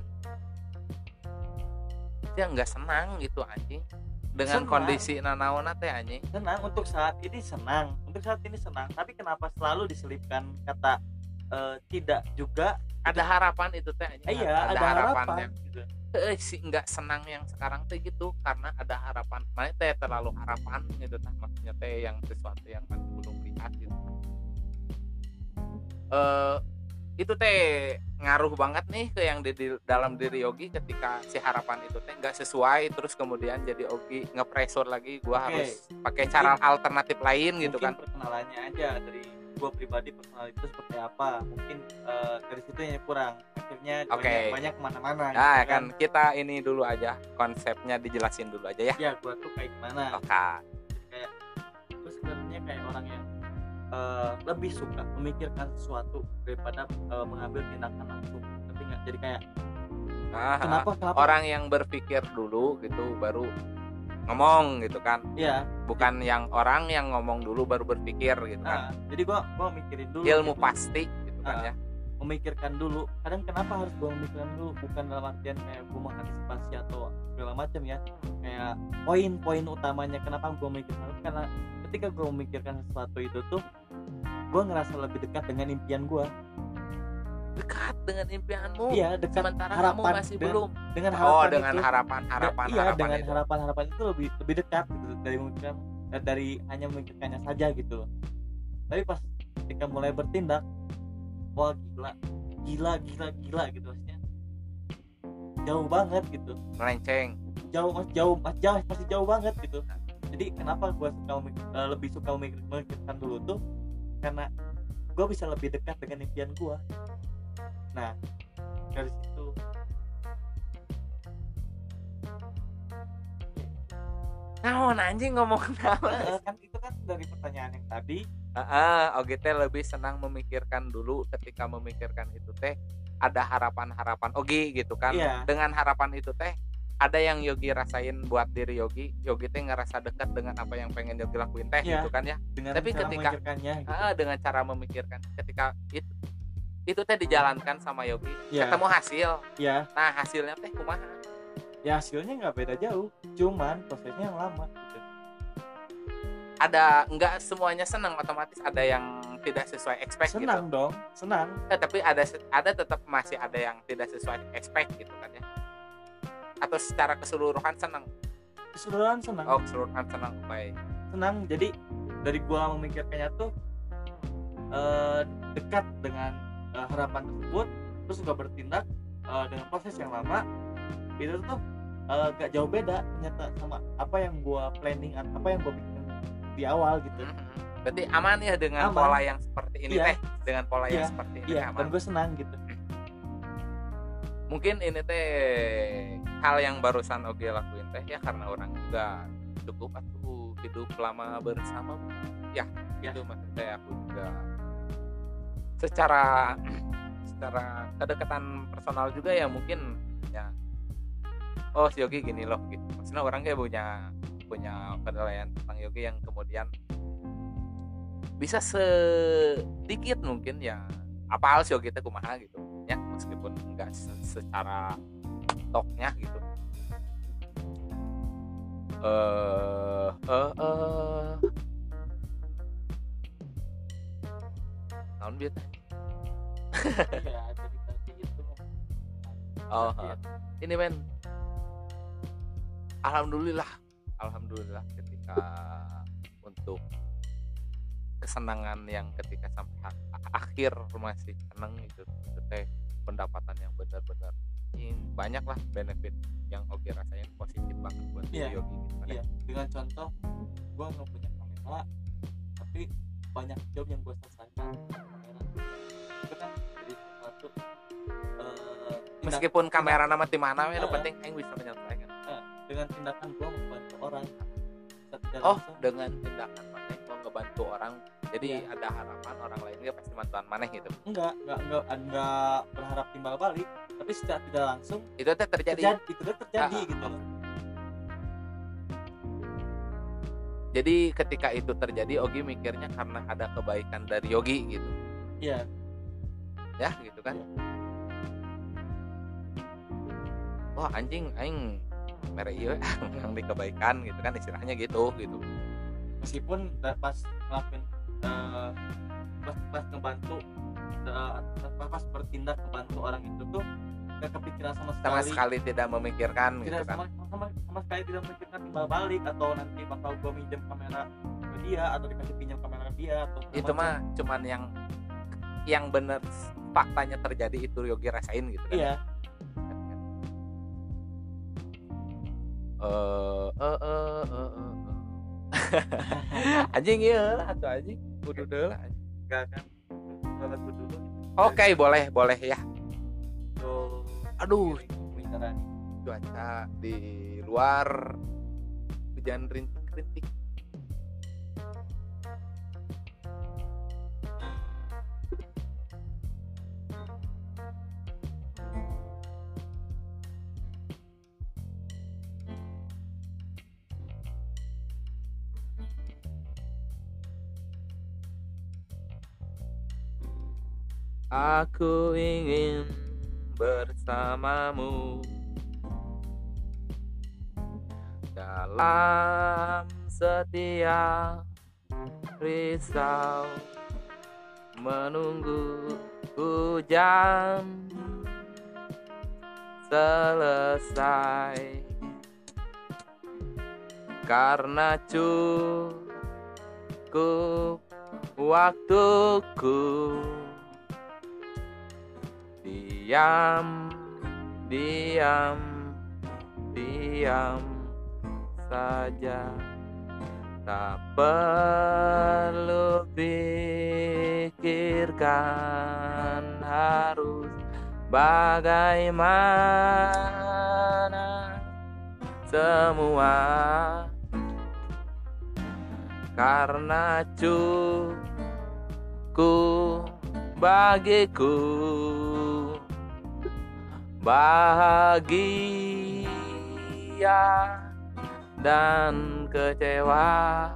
dia nggak senang gitu anjing dengan Senang. kondisi nanaona teh anjing. Senang untuk saat ini senang. Untuk saat ini senang. Tapi kenapa selalu diselipkan kata eh, tidak juga? Ada harapan itu teh anjing. Iya ada, harapan. harapannya gitu. eh sih nggak senang yang sekarang teh gitu karena ada harapan. Mana teh terlalu harapan gitu tah. Maksudnya teh yang sesuatu yang masih belum lihat gitu. Eh itu teh ngaruh banget nih ke yang di, di- dalam diri Yogi ketika si harapan itu teh nggak sesuai terus kemudian jadi Yogi ngepresur lagi gua Oke. harus pakai cara alternatif lain gitu kan. perkenalannya aja dari gua pribadi personal itu seperti apa mungkin eh, dari situ yang kurang akhirnya Oke. banyak, banyak ke mana-mana nah gitu kan kita ini dulu aja konsepnya dijelasin dulu aja ya. Ya gua tuh kayak gimana. Oke. Jadi kayak gue sebenarnya kayak orang yang eh, lebih suka memikirkan sesuatu daripada eh, mengambil tindakan langsung. Tapi nggak? Jadi kayak Nah, kenapa kenapa? orang yang berpikir dulu gitu baru ngomong gitu kan. Ya bukan yang orang yang ngomong dulu baru berpikir gitu nah, kan jadi gua gua mikirin dulu ilmu gitu. pasti gitu kan Ah. ya. memikirkan dulu. Kadang kenapa harus gue memikirkan dulu? Bukan dalam artian kayak gue mengantisipasi atau segala macam ya. Kayak poin-poin utamanya kenapa gue memikirkan. Karena ketika gue memikirkan sesuatu itu tuh gue ngerasa lebih dekat dengan impian gue dekat dengan impianmu? Iya dekat sementara kamu harapan masih dengan- belum. dengan harapan oh dengan itu. harapan harapan iya harapan dengan itu. harapan harapan itu lebih lebih dekat gitu dari eh, dari hanya memikirkannya saja gitu. Tapi pas ketika mulai bertindak wah gila. Gila gila gila gitu maksudnya. Jauh banget gitu. Melenceng. Jauh mas jauh mas jauh masih jauh banget gitu. Jadi kenapa gue suka eh, lebih suka memikir- memikirkan dulu tuh karena gue bisa lebih dekat dengan impian gue nah dari situ naon anjing ngomong naon? Kan itu kan dari pertanyaan yang tadi. Ah oke teh lebih senang memikirkan dulu ketika memikirkan itu teh ada harapan-harapan oke gitu kan. Iya. dengan harapan itu teh ada yang Yogi rasain buat diri Yogi Yogi teh ngerasa dekat dengan apa yang pengen Yogi lakuin teh Iya. gitu kan ya. Dengan Tapi cara ketika- gitu. Ah, dengan cara memikirkan. Ketika itu itu teh dijalankan sama Yogi ya ketemu hasil. Ya nah hasilnya teh kumaha? Ya hasilnya nggak beda jauh cuman prosesnya yang lama gitu. ada nggak semuanya senang otomatis ada yang tidak sesuai expect gitu. senang dong senang. Eh, tapi ada ada tetap masih ada yang tidak sesuai expect gitu kan ya atau secara keseluruhan senang keseluruhan senang oh keseluruhan senang baik senang jadi dari gua memikirkannya tuh eh, dekat dengan eh, harapan tersebut terus juga bertindak eh, dengan proses yang lama itu tuh eh, gak jauh beda ternyata sama apa yang gua planning apa yang gua bikin di awal gitu Mhm. berarti aman ya dengan Aman. pola yang seperti ini Iya. teh dengan pola yang Iya. seperti ini iya aman dan gue senang gitu mungkin ini teh hal yang barusan Oge lakuin teh ya karena orang juga cukup atuh hidup lama bersama. Ya Ya. itu maksudnya aku juga. Secara secara kedekatan personal juga ya mungkin ya. Oh si Yogi gini loh gitu. Maksudnya orang kayak punya punya penilaian tentang Yogi yang kemudian bisa sedikit mungkin ya apa hal si Yogi teh kumaha gitu ya. Meskipun enggak se- secara toknya gitu. Eh eh eh. Tahun biar iya jadi tadi itu oh Iya. ini men alhamdulillah alhamdulillah ketika untuk kesenangan yang ketika sampai akhir masih seneng itu itu teh pendapatan yang benar-benar ini banyak lah benefit yang Ogi rasain positif banget buat Iya. Yogi gitu kan ya. iya dengan contoh gua nggak punya kamera tapi banyak job yang gua selesaikan itu kan jadi satu eh, tindak- meskipun kamera nama di mana nu Heeh. penting aing bisa menyelesaikan dengan tindakan gua membantu orang oh langsung. dengan tindakan maneh mau ngebantu orang jadi Iya. ada harapan orang lain dia pasti bantuan maneh gitu enggak enggak enggak enggak berharap timbal balik tapi secara tidak langsung itu teh terjadi. terjadi itu terjadi Ah, gitu loh. Jadi ketika itu terjadi Ogi mikirnya karena ada kebaikan dari Yogi gitu. Iya. Ya gitu kan? Wah anjing aing mere ieu yang di kebaikan gitu kan istilahnya gitu gitu. Meskipun pas ngelakuin eh, pas pas ngebantu eh, pas, bertindak ngebantu orang itu tuh gak kepikiran sama sekali, sama sekali. tidak memikirkan gitu tidak kan. sama, sama sama sekali tidak memikirkan timbal balik atau nanti bakal gua minjem kamera ke dia atau dikasih pinjam kamera ke dia atau itu mah cuman yang yang bener faktanya terjadi itu Yogi rasain gitu kan. Iya. Eh eh eh eh, eh, anjing ya atau anjing. Kudu deula anjing. enggak kan. Oke boleh boleh ya aduh. Pembicaraan cuaca di luar. Hujan rintik-rintik. Aku ingin bersamamu. Dalam setiap risau menunggu hujan selesai. Karena cukup waktuku diam diam diam saja. Tak perlu pikirkan harus bagaimana semua. Karena cukup bagiku bahagia dan kecewa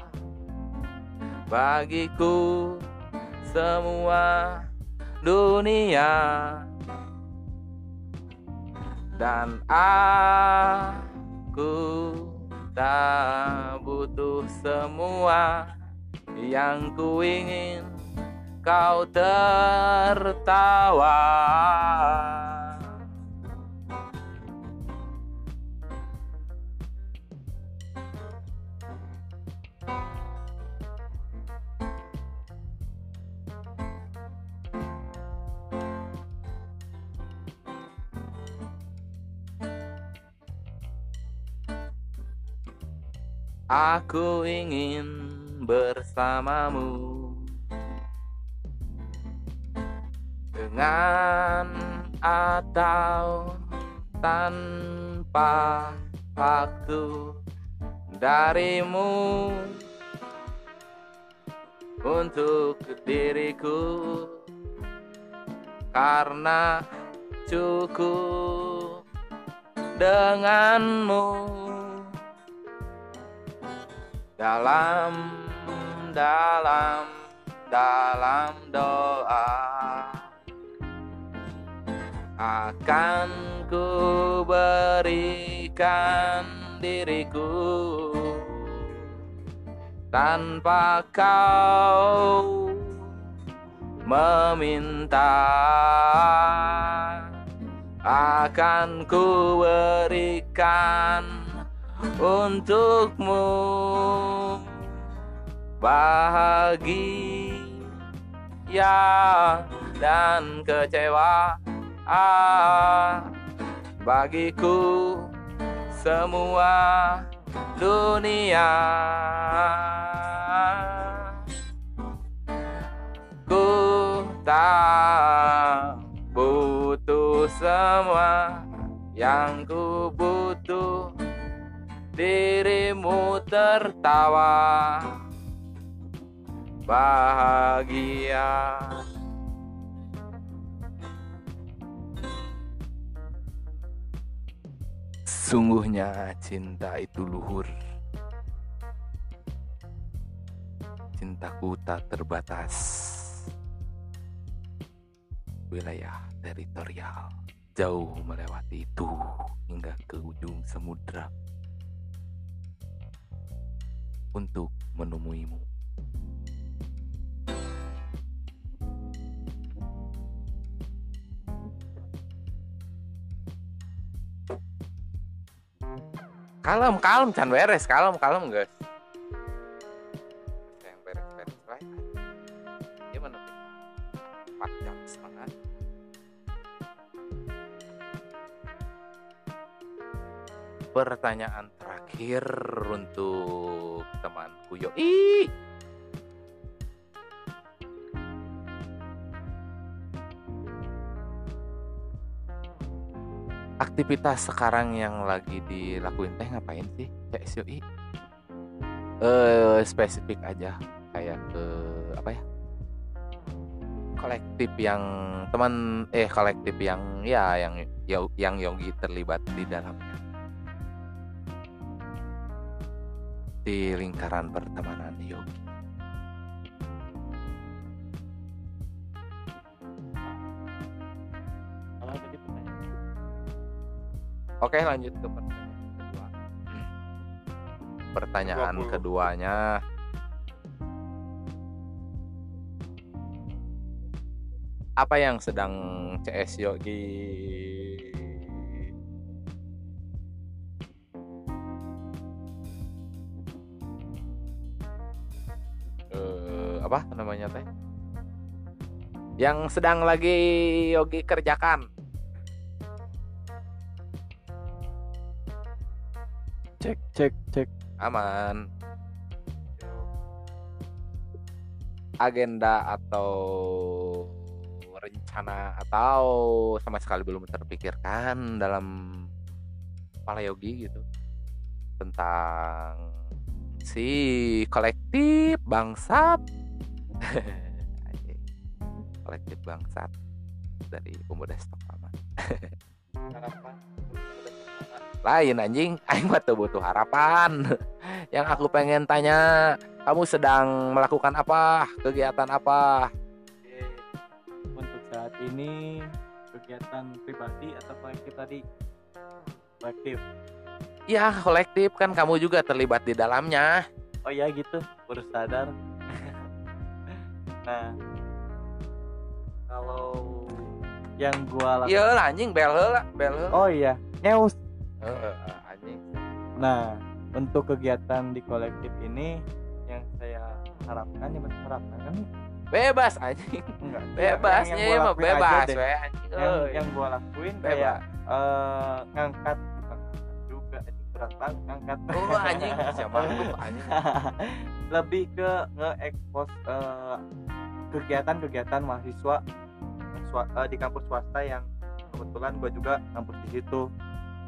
bagiku semua dunia. Dan aku tak butuh semua yang ku ingin kau tertawa Aku ingin bersamamu. Dengan atau tanpa waktu darimu. Untuk diriku. Karena cukup denganmu dalam dalam dalam doa. Akan ku berikan diriku tanpa kau meminta. Akan ku berikan untukmu. Bahagia dan kecewa. Ah, bagiku semua dunia. Ku tak butuh semua yang ku butuh dirimu tertawa bahagia. Sungguhnya cinta itu luhur. Cintaku tak terbatas. Wilayah teritorial jauh melewati itu hingga ke ujung samudra untuk menemuimu. Kalem, kalem, can beres, kalem, kalem guys. Yang beres, beres, baik. Gimana? Empat jam setengah. Pertanyaan terakhir untuk temanku Yoi. Aktivitas sekarang yang lagi dilakuin teh ngapain sih, CS Yoi? Eh spesifik aja kayak ke apa ya? kolektif yang teman eh kolektif yang ya yang yang Yogi terlibat di dalamnya di lingkaran pertemanan Yogi. Oke lanjut ke pertanyaan kedua. Pertanyaan 20. keduanya apa yang sedang CS Yogi yang sedang lagi Yogi kerjakan. Cek cek cek. Aman. Agenda atau rencana atau sama sekali belum terpikirkan dalam kepala Yogi gitu. Tentang si kolektif bangsat. kolektif bangsat. Dari pemuda stok lama. Harapan. Lain anjing. Aing mah butuh harapan. Yang aku pengen tanya kamu sedang melakukan apa? Kegiatan apa? Oke. untuk saat ini kegiatan pribadi atau kolektif tadi? Kolektif. Ya kolektif. Kan kamu juga terlibat di dalamnya. Oh ya gitu baru sadar. Nah yang gua lakukan iya lah anjing bel heula bel heula oh iya ngeus Heeh, anjing. Nah untuk kegiatan di kolektif ini yang saya harapkan ya bener harapkan kan? Bebas anjing. Enggak bebas yang, ya gua mah bebas we anjing. Yang, yang gua lakuin Bebas. kayak eh, ngangkat juga berat banget ngangkat. Oh anjing siapa lu anjing. Lebih ke nge-expose eh, kegiatan-kegiatan mahasiswa eh, di kampus swasta yang kebetulan gue juga kampus di situ.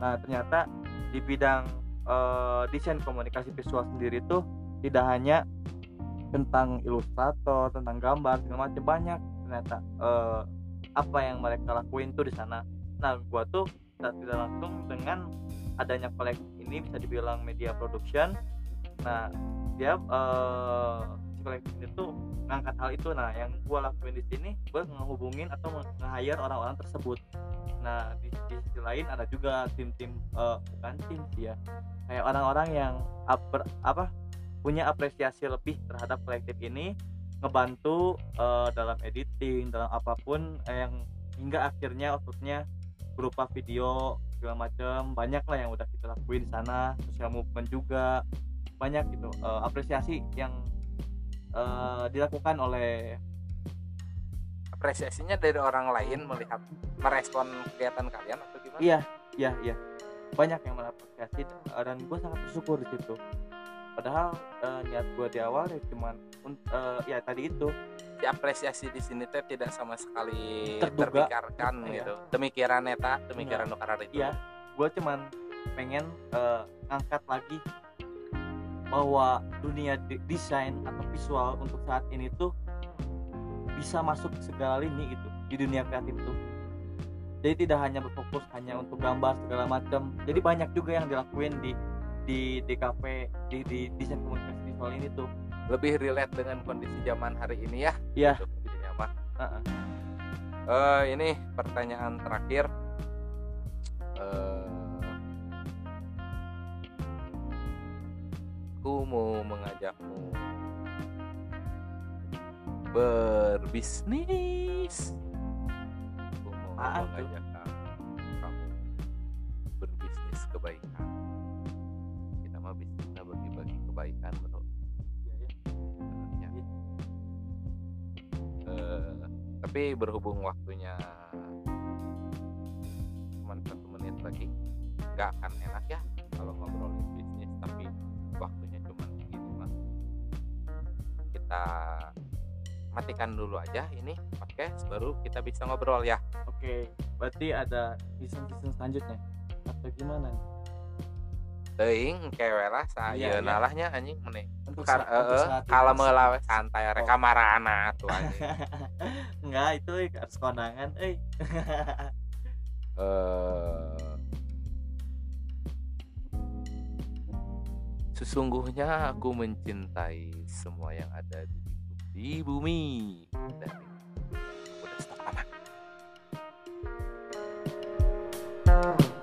Nah ternyata di bidang eh, desain komunikasi visual sendiri tuh tidak hanya tentang ilustrator, tentang gambar segala macam banyak ternyata eh, apa yang mereka lakuin tuh di sana. Nah gue tuh tidak langsung dengan adanya kolektif ini bisa dibilang media production. Nah dia eh ini tuh ngangkat hal itu. Nah yang gue lakuin di sini gue ngehubungin atau nge-hire orang-orang tersebut. Nah di, sisi lain ada juga tim-tim eh, bukan tim sih ya kayak orang-orang yang aper- apa punya apresiasi lebih terhadap kolektif ini ngebantu eh, dalam editing dalam apa pun eh, yang hingga akhirnya outputnya berupa video segala macam banyak lah yang udah kita lakuin di sana sosial movement juga. Banyak gitu eh, apresiasi yang eh, dilakukan oleh apresiasinya dari orang lain melihat merespon kegiatan kalian atau gimana? Iya iya iya. Banyak yang mengapresiasi dan gue sangat bersyukur di situ. Padahal eh, niat gue di awal ya cuman eh, ya tadi itu. Si apresiasi di sini teh tidak sama sekali Terduga. terpikirkan Iya. gitu. Demikiran eta demikiran nu karena itu. Iya. gue cuman pengen eh, ngangkat lagi bahwa dunia de- desain atau visual untuk saat ini tuh bisa masuk segala lini gitu di dunia kreatif tuh jadi tidak hanya berfokus hanya untuk gambar segala macam jadi banyak juga yang dilakuin di di DKP di, di desain komunikasi visual ini tuh lebih relate dengan kondisi zaman hari ini ya Iya. gitu, mah. Heeh. Eh, ini pertanyaan terakhir Eh, aku mau mengajakmu berbisnis. Aku mau Apaan mengajak kamu kamu berbisnis kebaikan. Kita mah bisnisnya bagi-bagi kebaikan bro. Ya. Eh, tapi berhubung waktunya cuma satu menit lagi nggak akan enak ya kita matikan dulu aja ini podcast baru kita bisa ngobrol ya. Oke berarti ada season season selanjutnya? Atau gimana nih? Teing kewe lah Iya, saya iya. nalahnya anjing meneh Kar- eh, kalau melawe santai Oh. reka marana tuh anjing. Enggak itu harus kondangan. Eh. Eh Sesungguhnya aku mencintai semua yang ada di, di bumi. Dan udah stop.